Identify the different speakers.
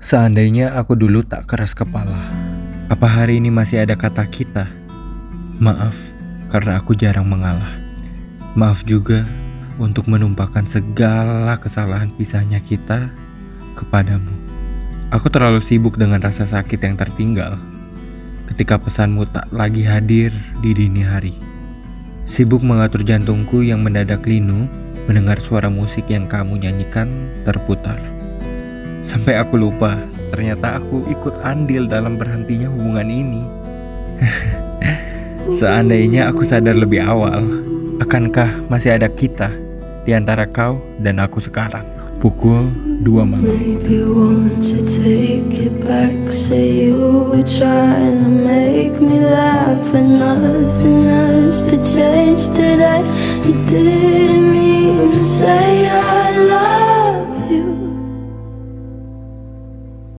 Speaker 1: Seandainya aku dulu tak keras kepala, apa hari ini masih ada kata kita? Maaf karena aku jarang mengalah. Maaf juga untuk menumpahkan segala kesalahan pisahnya kita kepadamu. Aku terlalu sibuk dengan rasa sakit yang tertinggal ketika pesanmu tak lagi hadir di dini hari. Sibuk mengatur jantungku yang mendadak linu mendengar suara musik yang kamu nyanyikan terputar. Sampai aku lupa, ternyata aku ikut andil dalam berhentinya hubungan ini. Seandainya aku sadar lebih awal, akankah masih ada kita di antara kau dan aku sekarang? Pukul 2 malam.